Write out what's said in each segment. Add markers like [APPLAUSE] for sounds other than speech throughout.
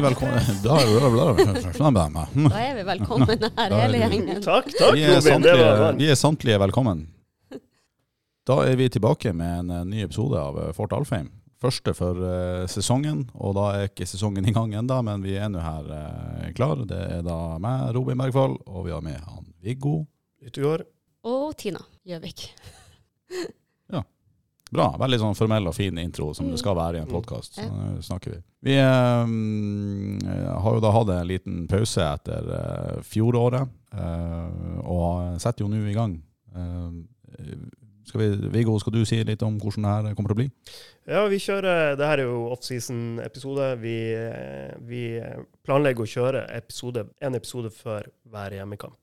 [LAUGHS] Vi velkommen Da er vi velkommen [LAUGHS] her, hele gjengen. Takk, takk, vi er. Samtlige, vi er samtlige velkommen. Da er vi tilbake med en eh, ny episode av eh, Fort Alfheim. Første for eh, sesongen, og da er ikke sesongen i gang ennå, men vi er nå her klar. Det er da meg, Robin Bergfall, og vi har med han Viggo. Yttergård. Og Tina Gjøvik. [LAUGHS] Bra. Veldig sånn formell og fin intro, som det skal være i en Mm. podkast. Så Ja. snakker vi. Vi eh, mm, har jo da hatt en liten pause etter eh, fjoråret, eh, og setter jo nå i gang. Eh, skal vi, Viggo, skal du si litt om hvordan det her kommer til å bli? Ja, vi kjører Det her er jo offseason-episode. Vi, eh, vi planlegger å kjøre episode, en episode før hver hjemmekamp.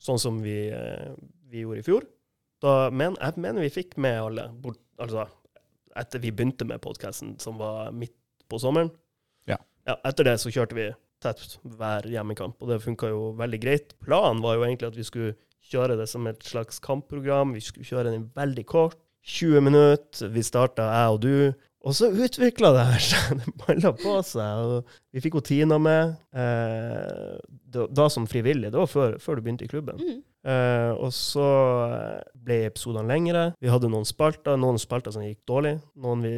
Sånn som vi, eh, vi gjorde i fjor. Da men, jeg mener vi fikk med alle, bort, altså etter vi begynte med podkasten, som var midt på sommeren. Ja. ja. Etter det så kjørte vi tett hver hjemmekamp, og det funka jo veldig greit. Planen var jo egentlig at vi skulle kjøre det som et slags kampprogram. Vi skulle kjøre den veldig kort. 20 minutter. Vi starta, jeg og du. Og så utvikla det her seg. [LAUGHS] Det balla på seg. og Vi fikk jo Tina med, eh, da, da som frivillig. Det var før, før du begynte i klubben. Mm. Eh, og så ble episodene lengre. Vi hadde noen spalter, noen spalter som gikk dårlig, noen vi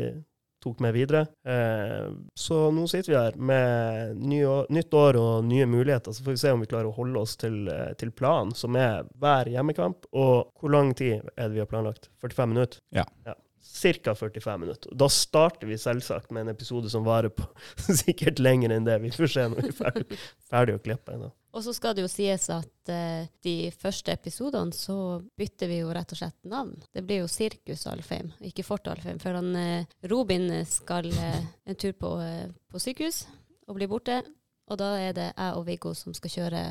tok med videre. Eh, så nå sitter vi her med ny år, nytt år og nye muligheter. Så får vi se om vi klarer å holde oss til, eh, til planen, som er hver hjemmekamp. Og hvor lang tid er det vi har planlagt? 45 minutter? Ja. Cirka 45 minutter. Da starter vi selvsagt med en episode som varer på [LAUGHS] sikkert lenger enn det. Vi får se når vi er ferdig, ferdig å klippe. Ennå. Og så skal det jo sies at uh, de første episodene så bytter vi jo rett og slett navn. Det blir jo Sirkus Alfheim, ikke Fort Alfheim. For han, uh, Robin skal uh, en tur på, på sykehus og blir borte. Og da er det jeg og Viggo som skal kjøre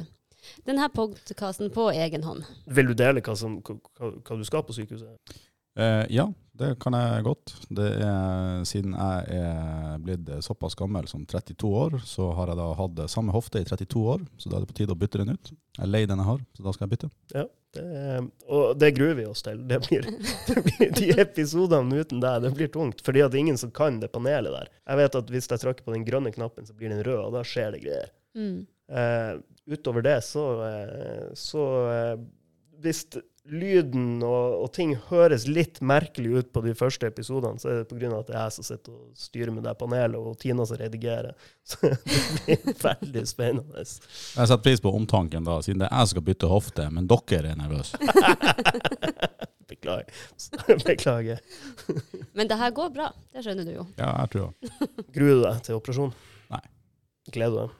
denne podkasten på egen hånd. Vil du dele hva, som, hva, hva du skal på sykehuset? Eh, ja, det kan jeg godt. Det er, siden jeg er blitt såpass gammel som 32 år, så har jeg da hatt samme hofte i 32 år, så da er det på tide å bytte den ut. Jeg er lei den jeg har, så da skal jeg bytte. Det, og det gruer vi oss til. Det blir, det blir de episodene uten deg. Det blir tungt. Fordi at det er ingen som kan det panelet der. Jeg vet at hvis jeg trykker på den grønne knappen, så blir den rød, og da skjer det greier. Mm. Eh, utover det, så, eh, så eh, Hvis lyden og, og ting høres litt merkelig ut på de første episodene, så er det pga. at det er jeg som sitter og styrer med det panelet, og Tina som redigerer. [LAUGHS] Så det blir veldig spennende. Jeg setter pris på omtanken da, siden det er jeg som skal bytte hofte, men dere er nervøse. [LAUGHS] Beklager. [LAUGHS] Beklager. Men det her går bra, det skjønner du jo. Ja, jeg tror det. Gruer du deg til operasjon? Nei. Gleder du deg?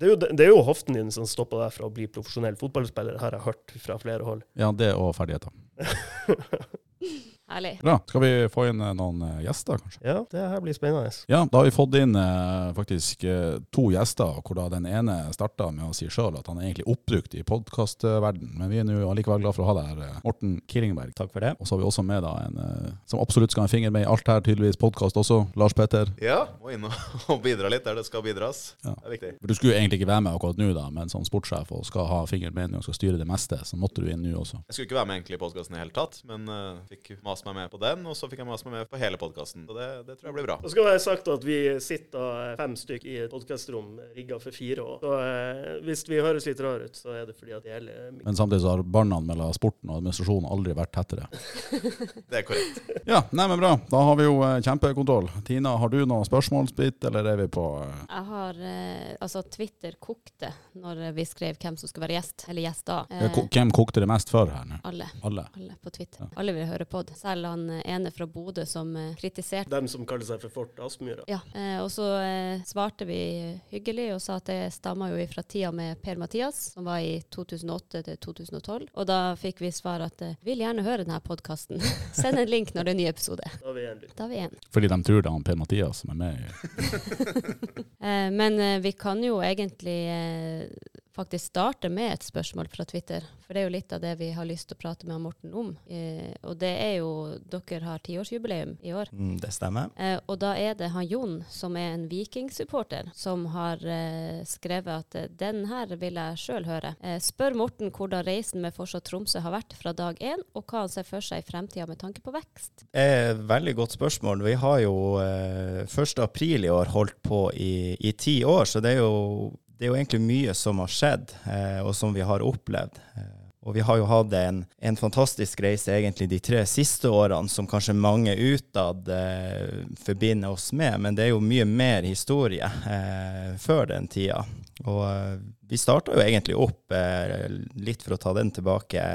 Det er, jo, det er jo hoften din som stopper deg fra å bli profesjonell fotballspiller, har jeg hørt fra flere hold. Ja, det og ferdigheter. [LAUGHS] Herlig. Bra. Skal vi få inn eh, noen eh, gjester, kanskje? Ja, det her blir spennende. Ja, da har vi fått inn eh, faktisk to gjester, hvor da den ene starta med å si sjøl at han er egentlig oppbrukt i podkastverden, men vi er nå allikevel glad for å ha deg her, Morten Killingberg. Takk for det. Og så har vi også med da en som absolutt skal ha en finger med i alt her, tydeligvis podkast også, Lars Petter. Ja, må inn [LAUGHS] og, bidra litt der det skal bidras. Ja. Det er viktig. Du skulle jo egentlig ikke være med akkurat nå, da, men som sportssjef og skal ha fingeren med og skal styre det meste, så måtte du inn nå også. Jeg skulle ikke være med egentlig i podkasten i hele tatt, men uh, fikk mast meg med på den, og så fikk jeg mase meg med på hele podkasten. Så det, det tror jeg blir bra. Så skal jeg være sagt at vi sitter fem stykk i et podkastrom rigga for fire år. Så eh, hvis vi høres litt rar ut, så er det fordi at det gjelder Men samtidig så har båndene mellom sporten og administrasjonen aldri vært tettere. [LAUGHS] Det er korrekt. Ja, nei, men bra. Da har vi jo eh, kjempekontroll. Tina, har du noe spørsmålsbit, eller er vi på eh, Jeg har eh, Altså, Twitter kokte når vi skrev hvem som skulle være gjest, eller gjester. eh, Hvem kokte det mest før her nå? alle. Alle. Alle på Twitter. Ja. Alle vil høre på det. Selv han eh, ene fra Bodø som eh, kritiserte dem som kaller seg for Fort Aspmyra. Ja, eh, og så svarte vi hyggelig og sa at det stammer jo fra tida med Per-Mathias, som var i 2008 til 2012. Og da fikk vi svar at vil gjerne høre denne podkasten. [LAUGHS] Send en link når det er en ny episode. Da er vi en. Da har vi en. Fordi de tror det er Per-Mathias som er med [LAUGHS] Eh, men vi kan jo egentlig faktisk starte med et spørsmål fra Twitter. For det er jo litt av det vi har lyst til å prate med Morten om. Eh, og det er jo Dere har tiårsjubileum i år. Mm, det stemmer. Eh, og da er det han Jon, som er en vikingsupporter, som har eh, skrevet at eh, den her vil jeg sjøl høre. Eh, spør Morten hvordan reisen med Forsa Tromsø har vært fra dag én, og hva han ser for seg i fremtida med tanke på vekst. Eh, veldig godt spørsmål. Vi har jo eh, 1. april i år holdt på i, i ti år, så det er jo det er jo egentlig mye som har skjedd, eh, og som vi har opplevd. Eh, og vi har jo hatt en, en, fantastisk reise egentlig de tre siste årene, som kanskje mange utad eh, forbinder oss med, men det er jo mye mer historie eh, før den tida. Og eh, vi starta jo egentlig opp, eh, litt for å ta den tilbake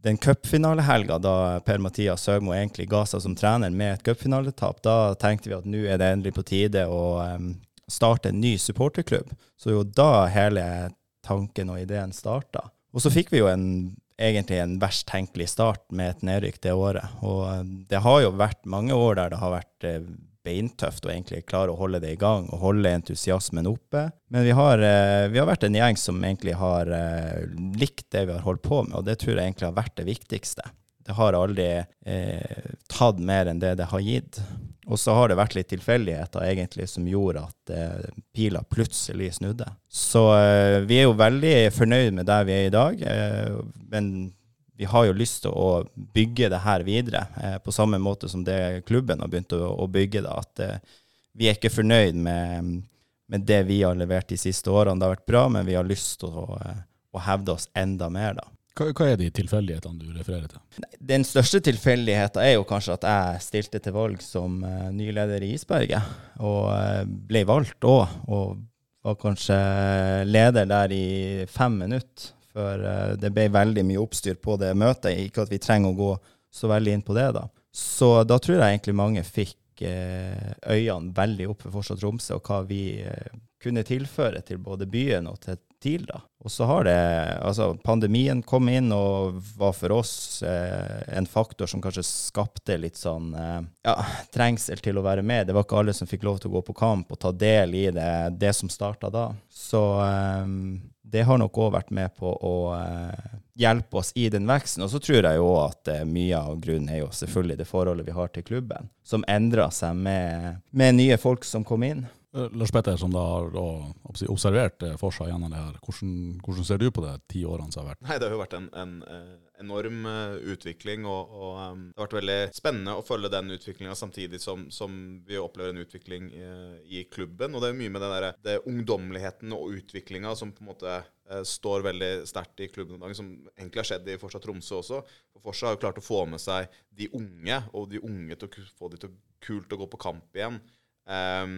den cupfinalehelga da Per-Mathias Søgmo egentlig ga seg som trener med et cupfinaletap, da tenkte vi at nå er det endelig på tide å starte en ny supporterklubb. Så jo da hele tanken og ideen starta. Og så fikk vi jo en, egentlig en verst tenkelig start med et nedrykk det året. Og eh, det har jo vært mange år der det har vært eh, beintøft å egentlig klare å holde det i gang og holde entusiasmen oppe. Men vi har, eh, vi har vært en gjeng som egentlig har likt det vi har holdt på med, og det tror jeg egentlig har vært det viktigste. Det har aldri eh, tatt mer enn det det har gitt. Og så har det vært litt tilfeldigheter egentlig som gjorde at eh, pila plutselig snudde. Så eh, vi er jo veldig fornøyd med der vi er i dag. Eh, men vi har jo lyst til å bygge det her videre, eh, på samme måte som det klubben har begynt å, å bygge det. At eh, vi er ikke fornøyd med, med, det vi har levert de siste årene. Det har vært bra, men vi har lyst til å, eh, å hevde oss enda mer, da. Hva, hva, er de tilfeldighetene du refererer til? Den største tilfeldigheten er jo kanskje at jeg stilte til valg som uh, ny leder i Isberget, og uh, ble valgt òg. Og var kanskje leder der i fem minutter for uh, det ble veldig mye oppstyr på det møtet. Ikke at vi trenger å gå så veldig inn på det, da. Så da tror jeg egentlig mange fikk øynene veldig opp for fortsatt Tromsø, og hva vi kunne tilføre til både byen og til TIL. da. Og så har det Altså, pandemien kom inn og var for oss eh, en faktor som kanskje skapte litt sånn eh, ja, trengsel til å være med. Det var ikke alle som fikk lov til å gå på kamp og ta del i det, det som starta da. Så eh, det har nok òg vært med på å eh, hjelpe oss i den veksten. Og så tror jeg jo at eh, mye av grunnen er jo selvfølgelig det forholdet vi har til klubben, som endra seg med, med nye folk som kom inn. Eh, Lars Petter, som da har observert eh, Forsa gjennom det her, hvordan, hvordan, ser du på det ti årene som har vært? Nei, Det har jo vært en, en eh, enorm utvikling, og, og um, det har vært veldig spennende å følge den utviklinga samtidig som, som, vi opplever en utvikling i, i, klubben. Og det er mye med den der, det ungdommeligheten og utviklinga som på en måte står veldig sterkt i klubben om dagen, som egentlig har skjedd i Forsa Tromsø også. For Forsa har jo klart å få med seg de unge, og de unge til å få de til kult å gå på kamp igjen. Um,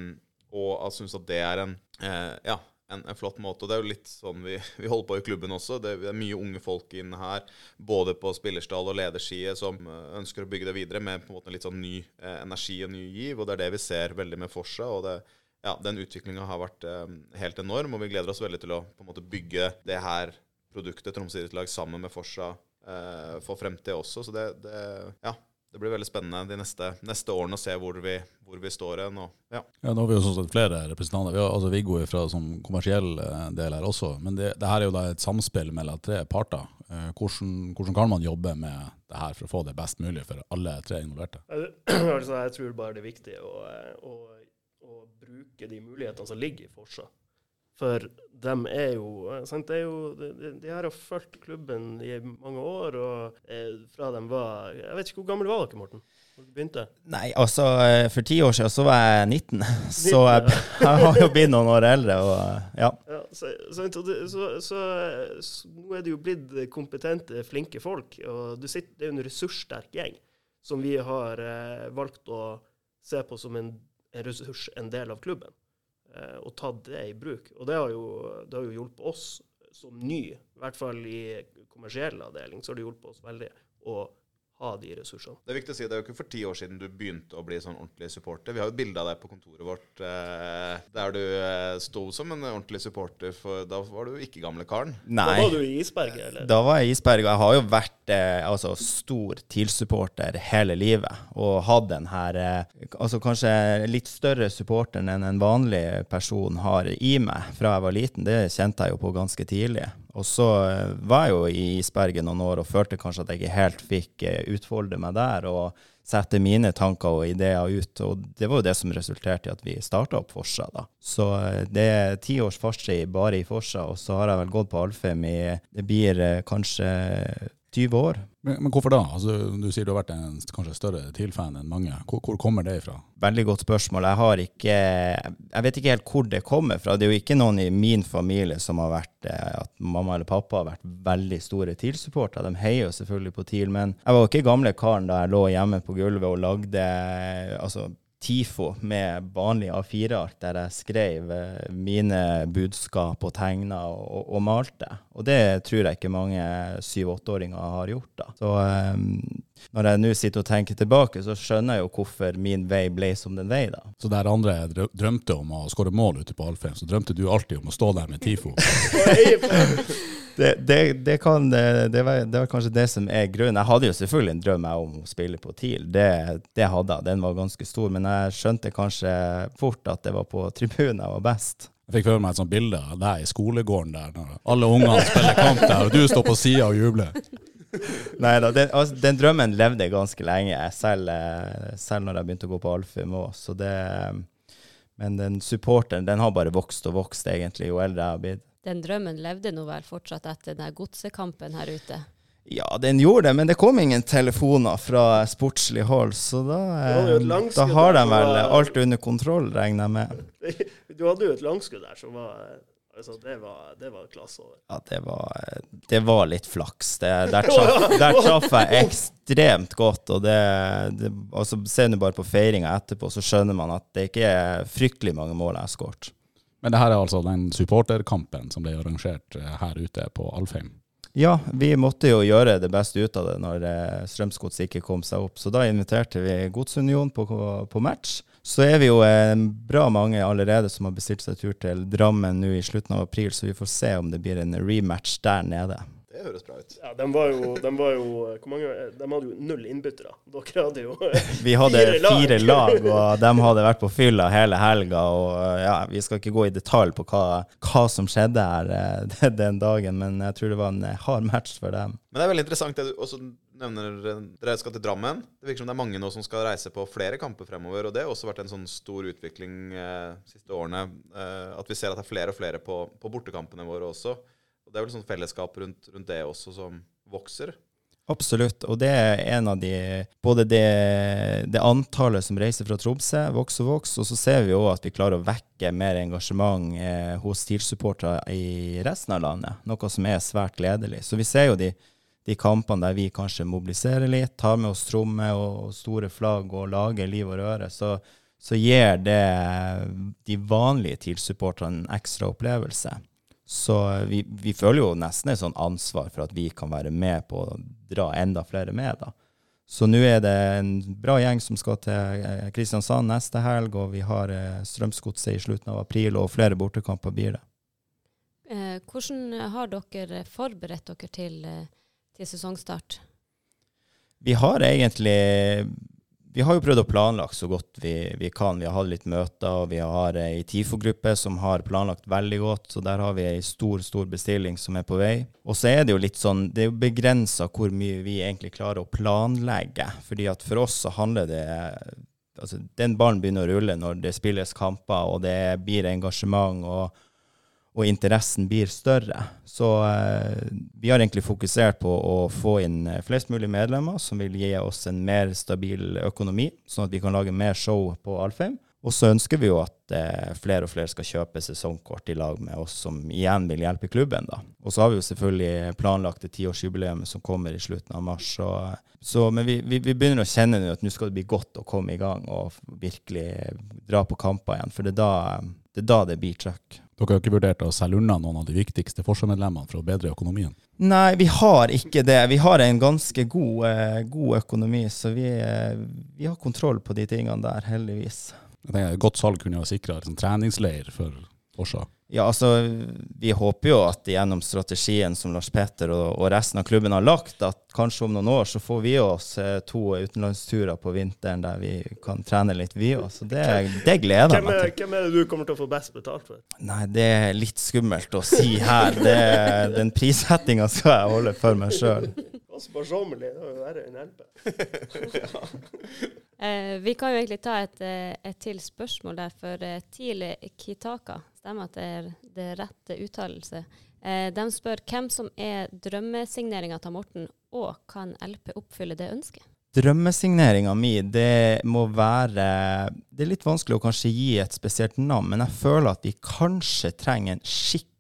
og jeg syns at det er en, eh, ja, en, en, flott måte. Og det er jo litt sånn vi, [LAUGHS] vi holder på i klubben også. Det, er mye unge folk inne her, både på spillerstall og lederside, som eh, ønsker å bygge det videre med på en måte litt sånn ny eh, energi og ny giv. Og det er det vi ser veldig med Forsa. og det, ja, Den utviklinga har vært eh, helt enorm, og vi gleder oss veldig til å på en måte bygge det her produktet Tromsø idrettslag sammen med Forsa eh, for fremtida også. Så det, det ja, det blir veldig spennende de neste, neste årene å se hvor vi, hvor vi står hen. Ja. ja. nå har vi jo sånn sett flere representanter. Vi har altså Viggo fra som kommersiell eh, del her også. Men det, det, her er jo da et samspill mellom tre parter. Eh, hvordan, hvordan, kan man jobbe med det her for å få det best mulig for alle tre involverte? [CLEARS THROAT] Altså, jeg tror bare det er viktig å, å, å bruke de mulighetene som ligger i Forsa. For de er jo, sant, er jo de, de, har jo fulgt klubben i mange år, og eh, fra de var Jeg vet ikke hvor gammel var dere, Morten? Når du begynte? Nei, altså eh, for ti år siden så var jeg 19, 19 [LAUGHS] så jeg, jeg, har jo blitt noen år eldre, og ja. ja så, så, så, nå er det jo blitt kompetente, flinke folk, og sitter, det er jo en ressurssterk gjeng som vi har eh, valgt å se på som en, en ressurs, en del av klubben. Eh, og tatt det i bruk. Og det har jo, det har jo hjulpet oss som ny, i hvert fall i kommersiell avdeling, så har det hjulpet oss veldig å ha de ressursene. Det er viktig å si, det er jo ikke for ti år siden du begynte å bli sånn ordentlig supporter. Vi har jo et bilde av deg på kontoret vårt eh, der der du eh, sto som en ordentlig supporter, for da var du ikke gamle karen. Nei. Da var du i isberget, eller? Da var jeg i isberget. jeg har jo vært eh, altså, stor TIL-supporter hele livet. Og hatt den her eh, altså kanskje litt større supporteren enn en vanlig person har i meg fra jeg var liten. Det kjente jeg jo på ganske tidlig. Og så eh, var jeg jo i isberget noen år og følte kanskje at jeg ikke helt fikk eh, utfolde meg der. og sette mine tanker og ideer ut. Og det var jo det som resulterte i at vi starta opp Forsa. da. Så eh, det er ti års fartstid bare i Forsa, og så har jeg vel gått på Alfheim i Det blir kanskje 20 år. Men, men hvorfor da? Altså, du sier du har vært en kanskje større TIL-fan enn mange. Hvor, hvor kommer det ifra? Veldig godt spørsmål. Jeg har ikke Jeg vet ikke helt hvor det kommer fra. Det er jo ikke noen i min familie som har vært eh, at mamma eller pappa har vært veldig store TIL-supportere. De heier jo selvfølgelig på TIL, men jeg var jo ikke gamle karen da jeg lå hjemme på gulvet og lagde altså TIFO med vanlig A4-ark der jeg skrev eh, mine budskap og tegna og, og, malte. Og det tror jeg ikke mange syv-åtteåringer har gjort. da. Så um, når jeg nå sitter og tenker tilbake, så skjønner jeg jo hvorfor min vei ble som den vei. da. Så der andre drø- drømte om å skåre mål ute på Alfheim, så drømte du alltid om å stå der med TIFO. [LAUGHS] [LAUGHS] Det, det, det, kan, det, var, det var kanskje det som er grunnen. Jeg hadde jo selvfølgelig en drøm om å spille på TIL. Det, det hadde jeg. Den var ganske stor. Men jeg skjønte kanskje fort at det var på tribunen jeg var best. Jeg fikk føle meg et sånt bilde av deg i skolegården der, når alle ungene spiller kamp der, og du står på sida og jubler. Nei da, den, altså, den drømmen levde ganske lenge, selv, eh, selv når jeg begynte å gå på Alfheim òg. Men den supporteren, den har bare vokst og vokst, egentlig, jo eldre jeg har blitt. Den drømmen levde nå vel fortsatt etter den godsekampen her ute. Ja, den gjorde det, men det kom ingen telefoner fra sportslig hold, så da, eh, da har de vel var- alt under kontroll, regner jeg med. [LAUGHS] Du hadde jo et langskudd der som var altså, Det var, det var klasse over. Ja, det var, det var litt flaks. Det, der, [LAUGHS] traff, der traff jeg ekstremt godt. Og det, det altså, ser du bare på feiringa etterpå, så skjønner man at det ikke er fryktelig mange mål jeg har skåret. Men det her er altså den supporterkampen som ble arrangert eh, her ute på Alfheim. Ja, vi måtte jo gjøre det beste ut av det når eh, Strømsgods ikke kom seg opp. Så da inviterte vi Godsunion på, på match. Så er vi jo eh, bra mange allerede som har bestilt seg tur til Drammen nå i slutten av april, så vi får se om det blir en rematch der nede. Det høres bra ut. Ja, de var jo, de var jo Hvor mange De hadde jo null innbyttere. Dere hadde jo Vi hadde Fire lag. fire lag, og de hadde vært på fylla hele helga. Og ja, Vi skal ikke gå i detalj på hva, hva som skjedde her eh, [LAUGHS] den dagen, men jeg tror det var en eh, hard match for dem. Men det er veldig interessant det du også nevner. eh, Dere skal til Drammen. Det virker som det er mange nå som skal reise på flere kamper fremover. Og det har også vært en sånn stor utvikling eh, siste årene. Eh, at vi ser at det er flere og flere på, på bortekampene våre også. Og det er vel sånn fellesskap rundt, rundt det også som vokser. Absolutt. Og det er en av de Både det, det antallet som reiser fra Tromsø, vokser og vokser, og så ser vi jo at vi klarer å vekke mer engasjement eh, hos TIL-supportere i resten av landet. Noe som er svært gledelig. Så vi ser jo de, de kampene der vi kanskje mobiliserer litt, tar med oss trommer og store flagg og lager liv og røre. Så, så gir det de vanlige TIL-supporterne en ekstra opplevelse. Så vi, vi føler jo nesten et sånn ansvar for at vi kan være med på å dra enda flere med. da. Så nå er det en bra gjeng som skal til eh, Kristiansand neste helg, og vi har eh, Strømsgodset i slutten av april, og flere bortekamper blir det. Eh, hvordan har dere forberedt dere til, eh, til sesongstart? Vi har egentlig Vi har jo prøvd å planlagt så godt vi, vi kan. Vi har hatt litt møter, og vi har ei TIFO-gruppe som har planlagt veldig godt. Så der har vi ei stor, stor bestilling som er på vei. Og så er det jo litt sånn Det er jo begrensa hvor mye vi egentlig klarer å planlegge. Fordi at for oss så handler det Altså, den ballen begynner å rulle når det spilles kamper, og det blir engasjement. og og interessen blir større. Så eh, vi har egentlig fokusert på å få inn eh, flest mulig medlemmer som vil gi oss en mer stabil økonomi, sånn at vi kan lage mer show på Alfheim. Og så ønsker vi jo at eh, flere og flere skal kjøpe sesongkort i lag med oss, som igjen vil hjelpe klubben. da. Og så har vi jo selvfølgelig planlagt det tiårsjubileet som kommer i slutten av mars. Så, så, men vi, vi, vi begynner å kjenne at nå skal det bli godt å komme i gang og virkelig dra på kamper igjen. For det er da det, er da det blir trøkk. Dere har ikke vurdert å selge unna noen av de viktigste forsvarsmedlemmene for å bedre økonomien? Nei, vi har ikke det. Vi har en ganske god, eh, god økonomi, så vi, eh, vi har kontroll på de tingene der, heldigvis. Jeg tenker Et godt salg kunne ha sikra liksom, treningsleir for Forsa. Ja, altså, vi håper jo at gjennom strategien som Lars Petter og, og resten av klubben har lagt, at kanskje om noen år så får vi oss eh, to utenlandsturer på vinteren der vi kan trene litt, vi òg. Så det, det gleder jeg meg til. hvem er det du kommer til å få best betalt for? Nei, det er litt skummelt å si her. Det, den prissettinga skal jeg holde for meg sjøl. Sparsommelig. Det er jo verre enn LP. [LAUGHS] Eh, vi kan jo egentlig ta et, eh, et til spørsmål der, for Tile Kitaka, stemmer at det er det rette uttalelse. Eh, de spør hvem som er drømmesigneringa til Morten, og kan LP oppfylle det ønsket? Drømmesigneringa mi, det må være Det er litt vanskelig å kanskje gi et spesielt navn, men jeg føler at vi kanskje trenger en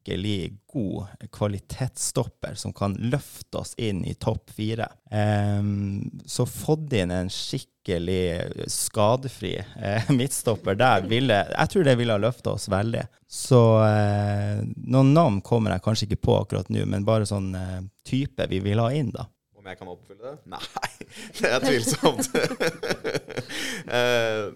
skikkelig god kvalitetsstopper som kan løfte oss inn i topp fire. Um, så fått inn en skikkelig skadefri uh, [LAUGHS] midtstopper der ville Jeg tror det ville ha løfta oss veldig. Så uh, noen navn kommer jeg kanskje ikke på akkurat nå, men bare sånn uh, type vi vil ha inn, da. Om jeg kan oppfylle det? Nei, [LAUGHS] det er tvilsomt. [LAUGHS] Eh,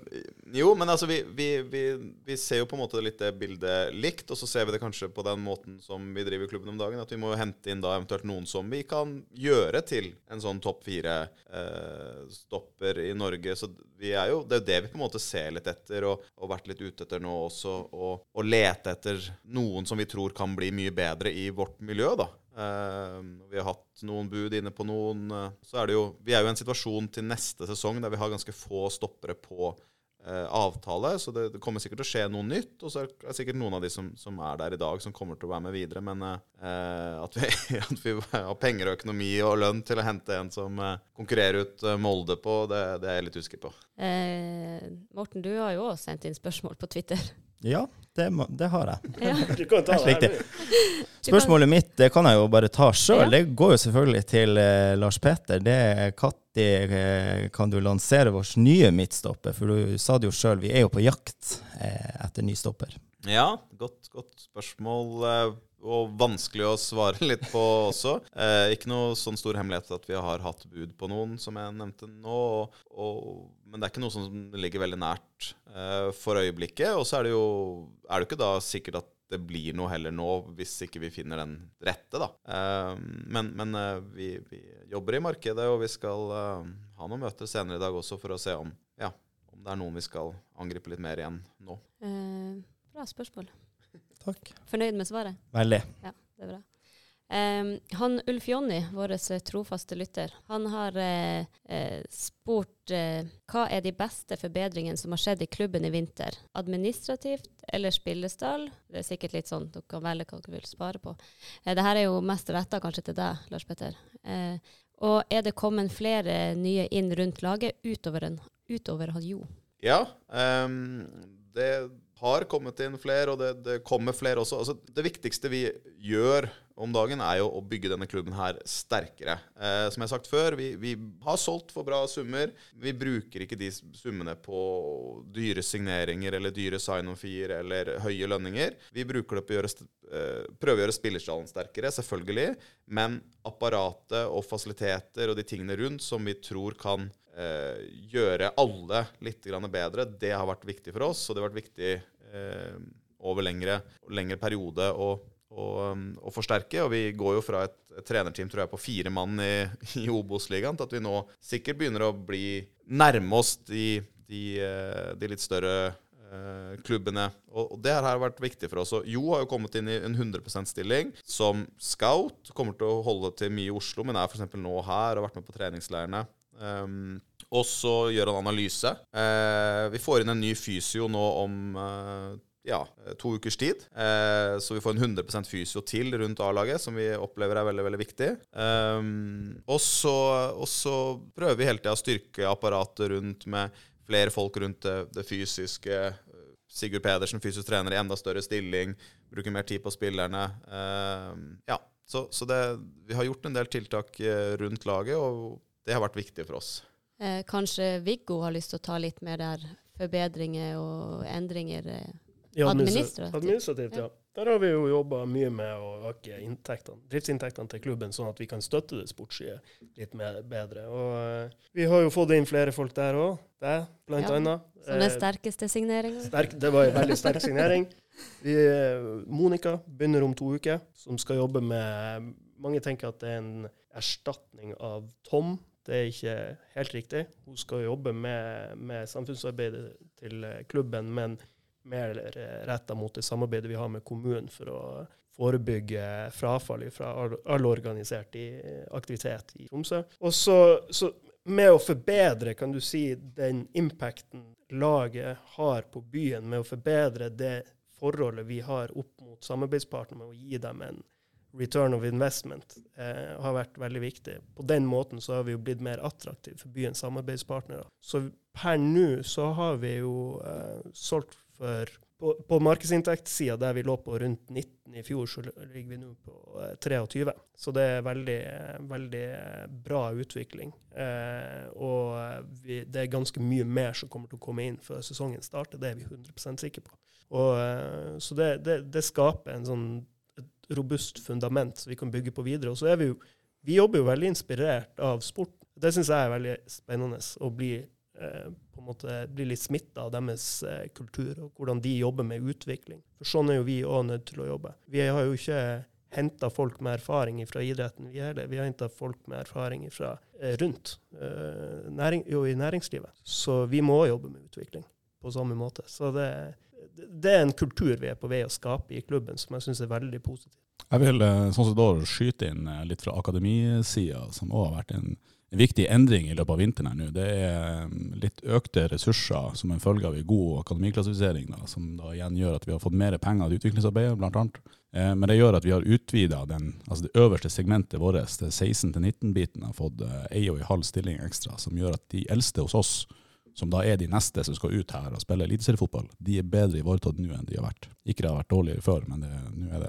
jo, men altså, vi, vi, vi, vi ser jo på en måte litt det bildet likt, og så ser vi det kanskje på den måten som vi driver klubben om dagen, at vi må hente inn da eventuelt noen som vi kan gjøre til en sånn topp fire-stopper i Norge. Så vi er jo, det er jo det vi på en måte ser litt etter, og, og vært litt ute etter nå også, og, og lete etter noen som vi tror kan bli mye bedre i vårt miljø, da. Uh, vi har hatt noen bud inne på noen. Uh, så er det jo Vi er jo i en situasjon til neste sesong der vi har ganske få stoppere på eh, avtale, så det, det kommer sikkert til å skje noe nytt. Og så er det sikkert noen av de som, som er der i dag, som kommer til å være med videre. Men eh, at, vi, [LAUGHS] at vi har penger og økonomi og lønn til å hente en som eh, konkurrerer ut eh, Molde på, det, det er jeg litt usikker på. Eh, Morten, du har jo også sendt inn spørsmål på Twitter. Ja, det, må, det har jeg. Ja. [LAUGHS] Du kan ta Helt det riktig. her. Spørsmålet mitt det kan jeg jo bare ta sjøl. Ja. Det går jo selvfølgelig til eh, Lars Petter. Det er Når eh, kan du lansere vårt nye midtstopper? For du sa det jo sjøl, vi er jo på jakt eh, etter ny stopper. Ja, godt, godt spørsmål. eh, Og vanskelig å svare litt på også. [LAUGHS] Eh, ikke noe sånn stor hemmelighet at vi har hatt bud på noen, som jeg nevnte nå. Og, og, men det er ikke noe som ligger veldig nært eh, for øyeblikket. Og så er det jo er det ikke da sikkert at det blir noe heller nå, hvis ikke vi finner den rette, da. Eh, men men eh, vi, vi jobber i markedet, og vi skal eh, ha noen møter senere i dag også for å se om, ja, om det er noen vi skal angripe litt mer igjen nå. Eh, bra spørsmål. Takk. Fornøyd med svaret? Veldig. Ja, det er bra. Um, han Ulf Jonny, vår eh, trofaste lytter, han har uh, uh, spurt uh, hva er de beste forbedringene som har skjedd i klubben i vinter? Administrativt eller spillestall? Det er sikkert litt sånn, dere kan velge hva dere vil spare på. Uh, det her er jo mest retta kanskje til deg, Lars Petter. Eh, og er det kommet flere nye inn rundt laget utover, en, utover han Jo? Ja, um, det har kommet inn flere, og det, det kommer flere også. Altså, det viktigste vi gjør om dagen, er jo å bygge denne klubben her sterkere. Eh, som jeg har sagt før, vi, vi har solgt for bra summer. Vi bruker ikke de summene på dyre signeringer eller dyre sign-on-fier eller høye lønninger. Vi bruker det på å gjøre, eh, prøve å gjøre spillerstallen sterkere, selvfølgelig. Men apparatet og fasiliteter og de tingene rundt som vi tror kan eh, gjøre alle litt bedre, det har vært viktig for oss. Og det har vært viktig eh, over lengre, lengre periode å, å, um, å forsterke. Og vi går jo fra et, trenerteam tror jeg, på fire mann i, i Obos-ligaen til at vi nå sikkert begynner å bli nærme oss de, de, eh, de litt større eh, klubbene. Og, det her har vært viktig for oss. Og Jo har jo kommet inn i en 100 %-stilling som scout. Kommer til å holde til mye i Oslo, men er f.eks. nå her og har vært med på treningsleirene. Um, og så gjør han analyse. Uh, vi får inn en ny fysio nå om eh, ja, to ukers tid. Eh, så vi får en 100% fysio til rundt A-laget, som vi opplever er veldig veldig viktig. Eh, og så prøver vi hele tida å styrke apparatet rundt med flere folk rundt det, det fysiske. Sigurd Pedersen, fysisk trener i enda større stilling. Bruker mer tid på spillerne. Eh, ja, så, så det, vi har gjort en del tiltak eh, rundt laget, og det har vært viktig for oss. Eh, kanskje Viggo har lyst til å ta litt mer der forbedringer og endringer. Eh. Ja, Administrativt. Administrativt, ja. Der har vi jo jobba mye med å øke inntektene, driftsinntektene til klubben, sånn at vi kan støtte det sportslige litt mer, bedre. Og eh, vi har jo fått inn flere folk der òg. Deg, blant Ja, annet. Som den Eh, sterkeste signeringa. sterk, det var en veldig sterk signering. Vi, eh, Monica begynner om to uker, som skal jobbe med Mange tenker at det er en erstatning av Tom. Det er ikke helt riktig. Hun skal jobbe med, med samfunnsarbeidet til klubben, men mer retta mot det samarbeidet vi har med kommunen for å forebygge frafall fra all, organisert aktivitet i Tromsø. Og så, så med å forbedre, kan du si, den impacten laget har på byen, med å forbedre det forholdet vi har opp mot samarbeidspartnere, med å gi dem en return of investment, eh, har vært veldig viktig. På den måten så har vi jo blitt mer attraktive for byens samarbeidspartnere. Så per nå så har vi jo eh, solgt for på, på markedsinntektssida, der vi lå på rundt 19 i fjor, så ligger vi nå på eh, 23. Så det er veldig, veldig bra utvikling. Eh, og vi, det er ganske mye mer som kommer til å komme inn før sesongen starter, det er vi 100 sikre på. Og, eh, så det, det, det skaper en sånn et robust fundament som vi kan bygge på videre. Og så er vi jo Vi jobber jo veldig inspirert av sport. Det syns jeg er veldig spennende. Å bli eh, på en måte bli litt smitta av deres eh, kultur, og hvordan de jobber med utvikling. For sånn er jo vi òg nødt til å jobbe. Vi har jo ikke henta folk med erfaring fra idretten, vi heller. Vi har henta folk med erfaring fra eh, rundt eh, næring, jo, i næringslivet. Så vi må jobbe med utvikling på samme måte. Så det, det er en kultur vi er på vei å skape i klubben, som jeg syns er veldig positiv. Jeg vil eh, sånn sett da skyte inn eh, litt fra akademisida, som òg har vært en, en viktig endring i løpet av vinteren her nå. Det er eh, litt økte ressurser som en følge av en god akademiklassifisering, da, som da igjen gjør at vi har fått mer penger til utviklingsarbeidet, annet. Eh, Men det gjør at vi har utvida altså det øverste segmentet vårt, til 16-19-biten, har fått eh, ei og en halv stilling ekstra, som gjør at de eldste hos oss, som da er de neste som skal ut her og spille eliteseriefotball, de er bedre ivaretatt nå enn de har vært. Ikke det har vært dårligere før, men nå er,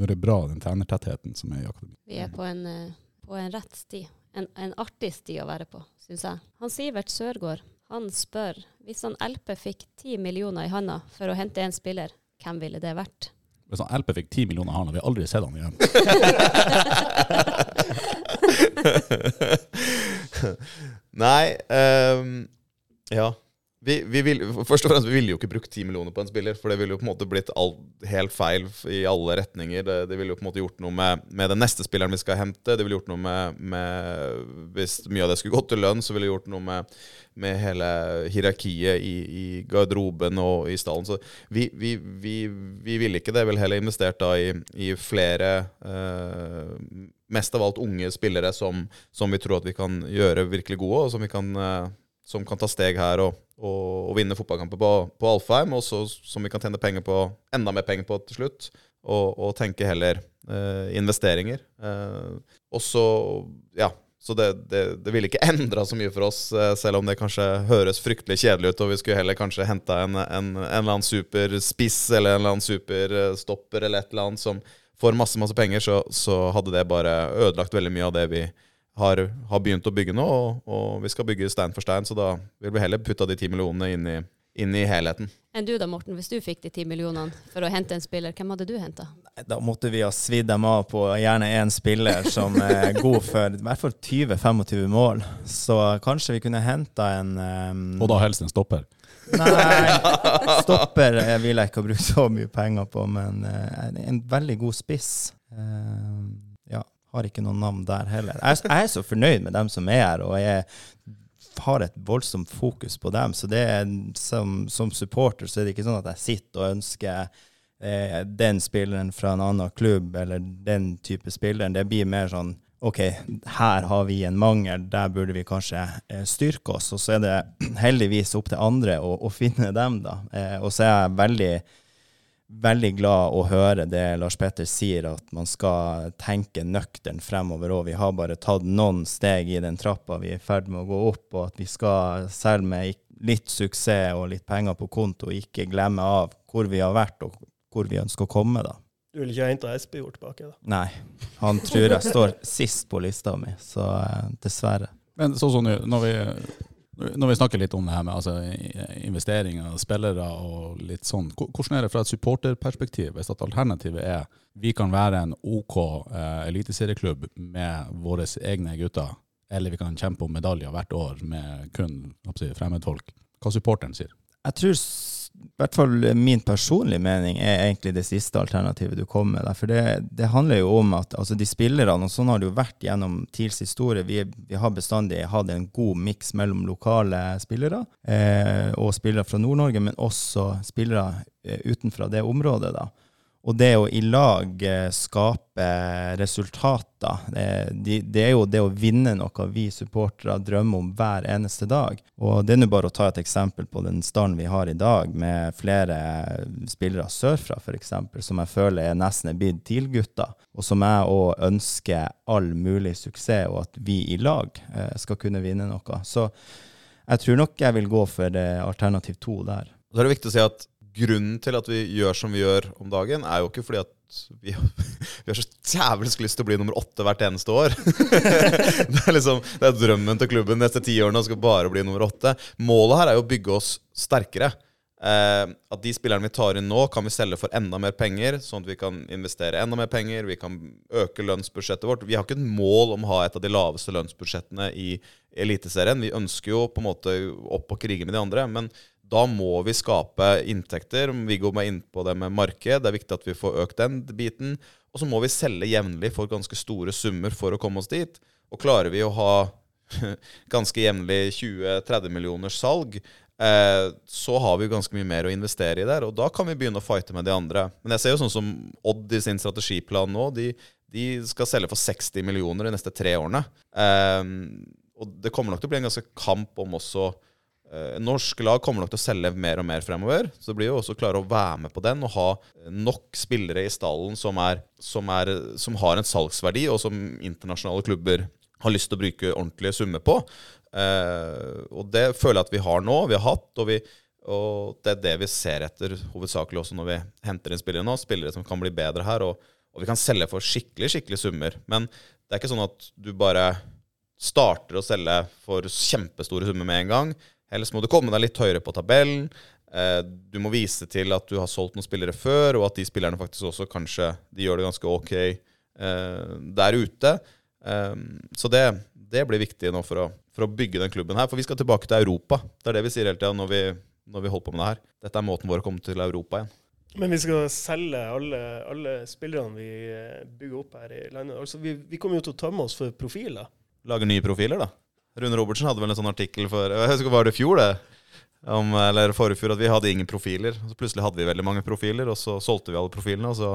er det bra, den trenertettheten som er i akademiet. Vi er på en, eh, på en rett sti. En, en artig sti å være på, syns jeg. Han Sivert Sørgaard han spør hvis han LP fikk ti millioner i handa for å hente en spiller, hvem ville det vært? Hvis han LP fikk ti millioner i hånda, vi har aldri sett han igjen. [LAUGHS] Nei um, Ja. Vi, vi vil, først og fremst, vi ville jo ikke brukt ti millioner på en spiller, for det ville jo på en måte blitt all, helt feil i alle retninger. Det, det ville jo på en måte gjort noe med, med den neste spilleren vi skal hente. Det ville gjort noe med, med Hvis mye av det skulle gått til lønn, så ville det gjort noe med, med hele hierarkiet i, i garderoben og i stallen. Så vi, vi, vi, vi ville ikke det. Ville heller investert da i, i flere eh, Mest av alt unge spillere som, som vi tror at vi kan gjøre virkelig gode, og som vi kan eh, som kan ta steg her og, og, og vinne fotballkamper på, på Alfheim, og så, som vi kan tjene penger på, enda mer penger på til slutt. Og, og tenke heller eh, investeringer. Eh, og så, ja Så det, det, det ville ikke [LAUGHS] endra så mye for oss, eh, selv om det kanskje høres fryktelig kjedelig ut, og vi skulle heller kanskje henta en, en, en eller annen superspiss eller en eller annen superstopper eller et eller annet som får masse, masse penger, så, så hadde det bare ødelagt veldig mye av det vi har, har begynt å bygge nå, og, og vi skal bygge stein for stein, så da vil vi heller putte de ti millionene inn i, inn i helheten. Enn du da, Morten, hvis du fikk de ti millionene for å hente en spiller, hvem hadde du henta? Da måtte vi ha svidd dem av på gjerne én spiller som er [LAUGHS] god for i hvert fall 20-25 mål. Så kanskje vi kunne henta en um, Og da helst en stopper. Nei, [LAUGHS] stopper jeg vil jeg ikke ha brukt så mye penger på, men uh, en, veldig god spiss. Uh, har ikke noe navn der heller. Jeg, jeg er så fornøyd med dem som er her, og jeg har et voldsomt fokus på dem. Så det er, som, som supporter så er det ikke sånn at jeg sitter og ønsker eh, den spilleren fra en annen klubb, eller den type spilleren. Det blir mer sånn OK, her har vi en mangel, der burde vi kanskje eh, styrke oss. Og så er det [CLEARS THROAT] heldigvis opp til andre å, å finne dem, da. Eh, og så er jeg veldig, veldig glad å høre det Lars Petter sier, at man skal tenke nøkternt fremover òg. Vi har bare tatt noen steg i den trappa vi er i ferd med å gå opp, og at vi skal, selv med litt suksess og litt penger på konto, ikke glemme av hvor vi har vært, og hvor vi ønsker å komme, da. Du vil ikke ha henta Espejord tilbake, da? Nei, han tror jeg står sist på lista mi, så eh, dessverre. Men sånn som når vi Når vi snakker litt om det her med altså, investeringer, spillere og litt sånn, hvordan er det fra et supporterperspektiv, hvis at alternativet er vi kan være en OK eh, eliteserieklubb med våre egne gutter, eller vi kan kjempe om medaljer hvert år med kun si, fremmedfolk? Hva supporteren sier? Jeg tror hvert fall min personlige mening er egentlig det siste alternativet du kom med. der, For det, det handler jo om at altså de spillerne, og sånn har det jo vært gjennom TILs historie, vi, vi har bestandig hatt en god miks mellom lokale spillere eh, og spillere fra Nord-Norge, men også spillere eh, utenfra det området. da. Og det å i lag eh, skape resultater, det, er jo det å vinne noe vi supportere drømmer om hver eneste dag. Og det er nå bare å ta et eksempel på den standen vi har i dag, med flere spillere sørfra f.eks., som jeg føler er nesten er blitt TIL-gutter, og som jeg òg ønsker all mulig suksess, og at vi i lag eh, skal kunne vinne noe. Så jeg tror nok jeg vil gå for eh, alternativ to der. Så er det viktig å si at grunnen til at vi gjør som vi gjør om dagen, er jo ikke fordi at vi, [LAUGHS] vi har så jævlig lyst til å bli nummer åtte hvert eneste år. [LAUGHS] det, er liksom, det er drømmen til klubben de neste ti årene, skal bare bli nummer åtte. Målet her er jo å bygge oss sterkere. Eh, at de spillerne vi tar inn nå, kan vi selge for enda mer penger, sånn at vi kan investere enda mer penger. Vi kan øke lønnsbudsjettet vårt. Vi har ikke et mål om å ha et av de laveste lønnsbudsjettene i Eliteserien. Vi ønsker jo på en måte opp og krige med de andre. men da må vi skape inntekter. Viggo var inne på det med marked. Det er viktig at vi får økt den biten. Og så må vi selge jevnlig for ganske store summer for å komme oss dit. Og klarer vi å ha [LAUGHS] ganske jevnlig 20-30 millioners salg, eh, så har vi ganske mye mer å investere i der. Og da kan vi begynne å fighte med de andre. Men jeg ser jo sånn som Odd i sin strategiplan nå. De, de skal selge for 60 millioner de neste tre årene. Eh, og det kommer nok til å bli en ganske kamp om også norske lag kommer nok til å selge mer og mer fremover. Så det blir jo også å klare å være med på den og ha nok spillere i stallen som, er, som, er, som har en salgsverdi, og som internasjonale klubber har lyst til å bruke ordentlige summer på. Eh, og det føler jeg at vi har nå, vi har hatt, og, vi, og det er det vi ser etter hovedsakelig også når vi henter inn spillere nå. Spillere som kan bli bedre her, og, og vi kan selge for skikkelig, skikkelig summer. Men det er ikke sånn at du bare starter å selge for kjempestore summer med en gang. Ellers må du komme deg litt høyere på tabellen. Eh, du må vise til at du har solgt noen spillere før, og at de spillerne faktisk også kanskje de gjør det ganske ok eh, der ute. Eh, så det, det blir viktig nå for å, for å bygge den klubben her. For vi skal tilbake til Europa. Det er det vi sier hele tida når, vi, når vi holder på med det her. Dette er måten vår å komme til Europa igjen. Men vi skal selge alle, alle spillerne vi bygger opp her i landet. Altså, vi, vi kommer jo til å tømme oss for profiler. Lage nye profiler, da. Rune Robertsen hadde vel en sånn artikkel for Jeg husker var det i fjor, det? Om, eller forrige fjor, at vi hadde ingen profiler. Så plutselig hadde vi veldig mange profiler, og så solgte vi alle profilene. Og så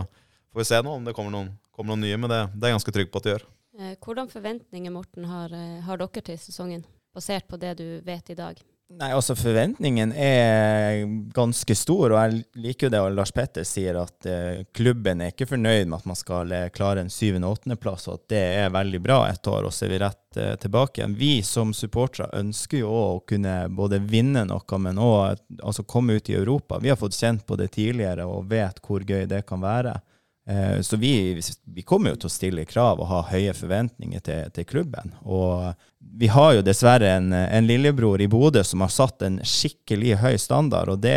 får vi se nå om det kommer noen, kommer noen nye, men det, det er jeg ganske trygg på at det gjør. Eh, Hvordan forventninger, Morten, har, eh, har dere til sesongen, basert på det du vet i dag? Nei, altså Forventningen er ganske stor, og jeg liker jo det Lars Petter sier, at eh, klubben er ikke fornøyd med at man skal eh, klare en syvende- og åttendeplass, og at det er veldig bra et år, og så er vi rett eh, tilbake igjen. Vi som supportere ønsker jo å kunne både vinne noe, men òg altså komme ut i Europa. Vi har fått kjent på det tidligere og vet hvor gøy det kan være. Eh, Så vi, vi kommer jo til å stille krav og ha høye forventninger til, til klubben. Og vi har jo dessverre en, en lillebror i Bodø som har satt en skikkelig høy standard, og det,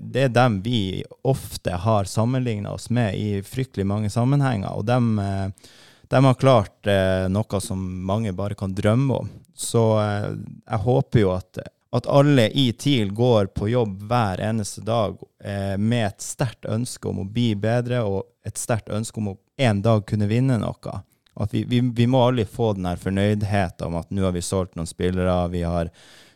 det er dem vi ofte har sammenligna oss med i fryktelig mange sammenhenger. Og dem, eh, dem har klart eh, noe som mange bare kan drømme om. Så jeg håper jo at at alle i TIL går på jobb hver eneste dag eh, med et sterkt ønske om å bli bedre, og et sterkt ønske om å en dag kunne vinne noe. At vi, vi, vi må aldri få den her fornøydheten om at nå har vi solgt noen spillere, vi har,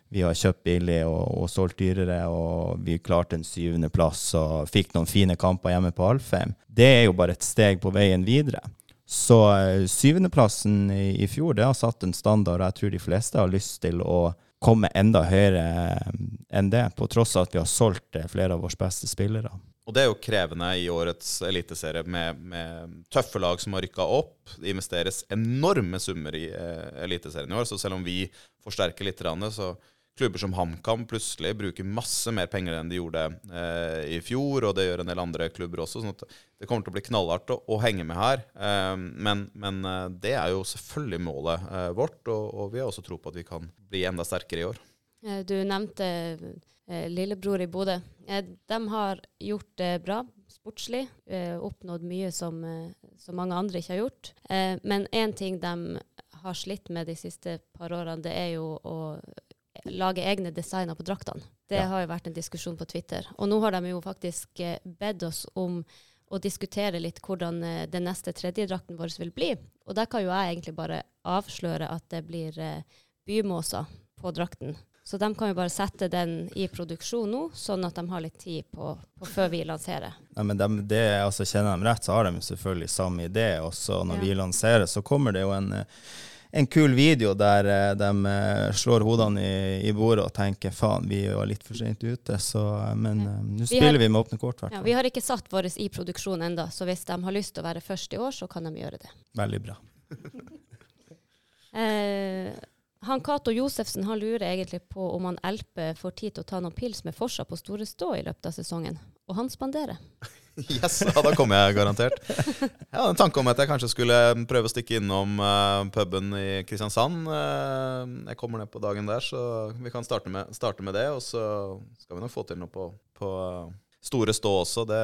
vi har kjøpt billig og, og solgt dyrere, og vi klarte en syvendeplass og fikk noen fine kamper hjemme på Alfheim. Det er jo bare et steg på veien videre. Så eh, syvendeplassen i, i fjor, det har satt en standard, og jeg tror de fleste har lyst til å komme enda høyere eh, enn det, på tross av at vi har solgt eh, flere av våre beste spillere. Og det er jo krevende i årets eliteserie med, med tøffe lag som har rykka opp. Det investeres enorme summer i eh, eliteserien i år, så selv om vi forsterker litt, så klubber som HamKam plutselig bruker masse mer penger enn de gjorde eh, i fjor, og det gjør en del andre klubber også. sånn at det kommer til å bli knallhardt å, å henge med her. Eh, men, men det er jo selvfølgelig målet eh, vårt, og, og vi har også tro på at vi kan bli enda sterkere i år. Eh, Du nevnte eh, lillebror i Bodø. Eh, De har gjort det bra sportslig, eh, oppnådd mye som, eh, som mange andre ikke har gjort. Eh, Men én ting de har slitt med de siste par årene, det er jo å lage egne designer på draktene. Det Ja. har jo vært en diskusjon på Twitter. Og nå har de jo faktisk eh, bedt oss om å diskutere litt hvordan eh, den neste tredjedrakten vår vil bli. Og der kan jo jeg egentlig bare avsløre at det blir eh, bymåser på drakten. Så de kan jo bare sette den i produksjon nå, sånn at de har litt tid på, på før vi lanserer. Nei, men de, det, altså, kjenner de rett, så har de selvfølgelig samme idé. Og så når Ja. vi lanserer, så kommer det jo en, en kul video der eh, de eh, slår hodene i, i bordet og tenker faen, vi var litt for sent ute. Så, eh, men nå Vi spiller har- vi med åpne kort, Ja, vi har ikke satt vår i produksjon enda, så hvis de har lyst til å være først i år, så kan de gjøre det. Veldig bra. [LAUGHS] Eh, han Cato Josefsen han lurer egentlig på om han LP får tid til å ta noen pils med Forsa på Store Stå i løpet av sesongen. Og han spanderer. [LAUGHS] Yes, ja, da kommer jeg garantert. Jeg hadde en tanke om at jeg kanskje skulle prøve å stikke innom uh, puben i Kristiansand. Uh, jeg kommer ned på dagen der, så vi kan starte med, starte med det. Og så skal vi nok få til noe på, på eh, Store Stå også. Det,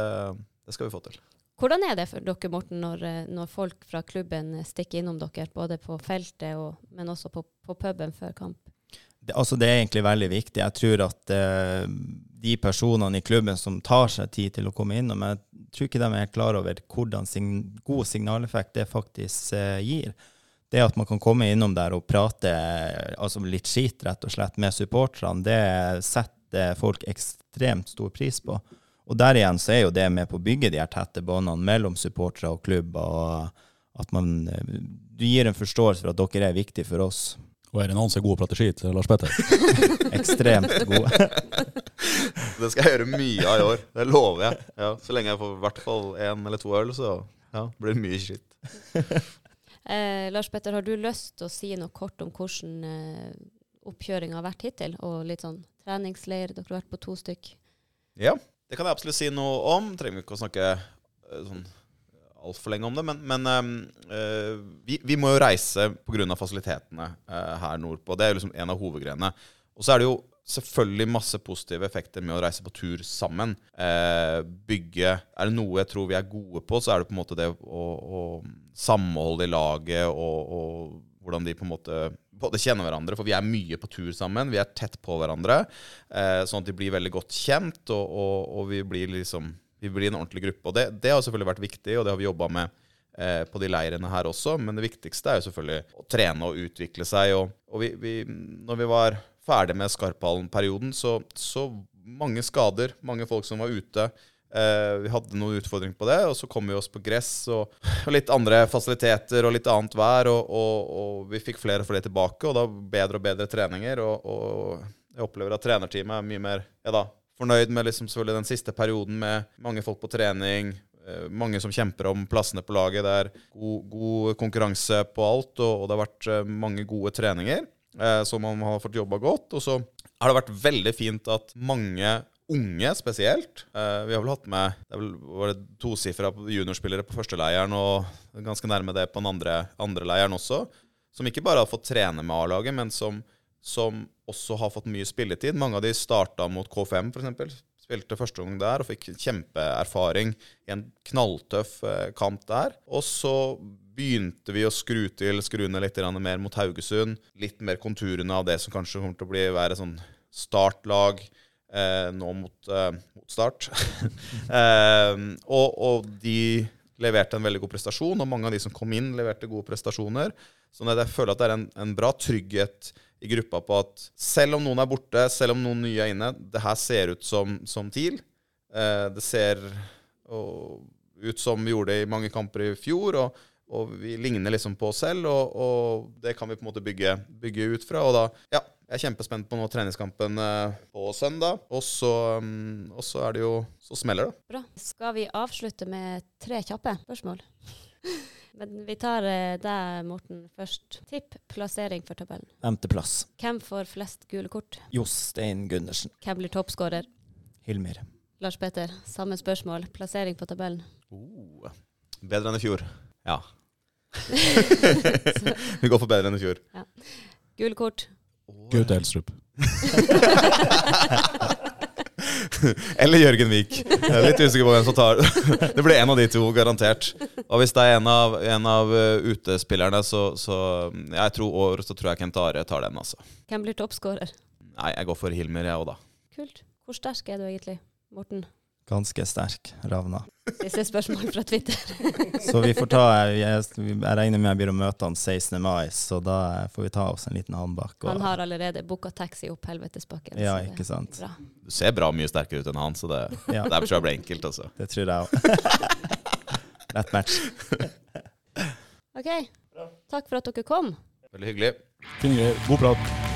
det skal vi få til. Hvordan er det for dere, Morten, når, når folk fra klubben stikker innom dere, både på feltet, og, men også på, på puben før kamp? Altså, det er egentlig veldig viktig. Jeg tror at eh, de personene i klubben som tar seg tid til å komme innom, jeg tror ikke de er klar over hvordan sign god signaleffekt det faktisk eh, gir. Det at man kan komme innom der og prate eh, altså litt skit, rett og slett, med supporterne, det setter folk ekstremt stor pris på. Og der igjen så er jo det med på å bygge de her tette båndene mellom supportere og klubber, og at man eh, Du gir en forståelse for at dere er viktige for oss. Og er det noen som er god å prate skit, Lars Petter. [LAUGHS] Ekstremt gode. [LAUGHS] Det skal jeg gjøre mye av i år. Det lover jeg. Ja, så lenge jeg får i hvert fall én eller to øl, så ja, blir det mye skitt. [LAUGHS] Eh, Lars Petter, har du lyst til å si noe kort om hvordan eh, oppkjøringa har vært hittil? Og litt sånn treningsleir, dere har vært på to stykk. Ja, det kan jeg absolutt si noe om. Trenger vi ikke å snakke eh, sånn altfor lenge om det. Men, men eh, vi, vi må jo reise pga. fasilitetene eh, her nordpå. Det er jo liksom en av hovedgrenene. Og så er det jo selvfølgelig masse positive effekter med å reise på tur sammen. Eh, bygge Er det noe jeg tror vi er gode på, så er det på en måte det å, å samholde i laget og, og hvordan de på en måte både kjenner hverandre, for vi er mye på tur sammen. Vi er tett på hverandre, eh, sånn at de blir veldig godt kjent, og, og, og vi blir liksom vi blir en ordentlig gruppe. Og det, det har selvfølgelig vært viktig, og det har vi jobba med eh, på de leirene her også. Men det viktigste er jo selvfølgelig å trene og utvikle seg. Og, og vi, vi, når vi var ferdig med Skarphallen-perioden, så, så mange skader, mange folk som var ute. Eh, vi hadde noen utfordringer på det, og så kom vi oss på gress og, og litt andre fasiliteter og litt annet vær. Og, og, vi fikk flere og flere tilbake, og da bedre og bedre treninger. Og jeg opplever at trenerteamet er mye mer ja da, fornøyd med liksom den siste perioden med mange folk på trening. eh, Mange som kjemper om plassene på laget. Det er god, god konkurranse på alt, og, og det har vært eh, mange gode treninger eh, som man har fått jobba godt. Og så har det vært veldig fint at mange unge spesielt eh, Vi har vel hatt med det er vel, var det tosifra juniorspillere på førsteleiren og ganske nærme det på den andre, andre leiren også. Som ikke bare har fått trene med A-laget, men som, som også har fått mye spilletid. Mange av de starta mot K5, f.eks. Spilte første gang der og fikk kjempeerfaring i en knalltøff eh, kamp der. Og så begynte vi å skru til skruene litt mer mot Haugesund. Litt mer konturene av det som kanskje kommer til å bli være sånn startlag eh, nå mot, eh, mot start. [LAUGHS] eh, og, og de leverte en veldig god prestasjon, og mange av de som kom inn, leverte gode prestasjoner. Så jeg føler at det er en, en bra trygghet i gruppa på at selv om noen er borte, selv om noen nye er inne, det her ser ut som, som TIL. Eh, det ser og, ut som vi gjorde det i mange kamper i fjor, og, og vi ligner liksom på oss selv, og, og, det kan vi på en måte bygge, bygge ut fra. Og da, ja, jeg er kjempespent på nå treningskampen eh, på søndag, og så, um, og så er det jo Så smeller det. Bra. Skal vi avslutte med tre kjappe spørsmål? [LAUGHS] Men vi tar eh, deg, Morten, først. Tipp plassering for tabellen. Femteplass. Hvem får flest gule kort? Jostein Gundersen. Hvem blir toppskårer? Hilmir. Lars Petter, samme spørsmål. Plassering på tabellen. Oh, bedre enn i fjor. Ja. [LAUGHS] vi går for bedre enn i fjor. Gule kort. Gaute [LAUGHS] Elstrup. [LAUGHS] Eller Jørgen er litt usikker på hvem som tar [LAUGHS] Det blir en av de to, garantert. Og hvis det er en av, en av uh, utespillerne, så, så jeg tror, år, så tror jeg Kent Are tar den, altså. Hvem blir toppskårer? Nei, jeg går for Hilmer, jeg òg, da. Kult. Hvor sterk er du egentlig, Morten? Ganske sterk, Ravna. Siste spørsmål fra Twitter. [LAUGHS] Så vi får ta Jeg, jeg regner med jeg blir å møte han 16. mai, så da får vi ta oss en liten håndbak. Han har allerede booka taxi opp Helvetesbakken. Ja, ikke sant. Bra. Du ser bra mye sterkere ut enn han, så det, [LAUGHS] Ja, der tror jeg blir enkelt, altså. det tror jeg òg. Lett [LAUGHS] match. OK. Takk for at dere kom. Veldig hyggelig. God prat.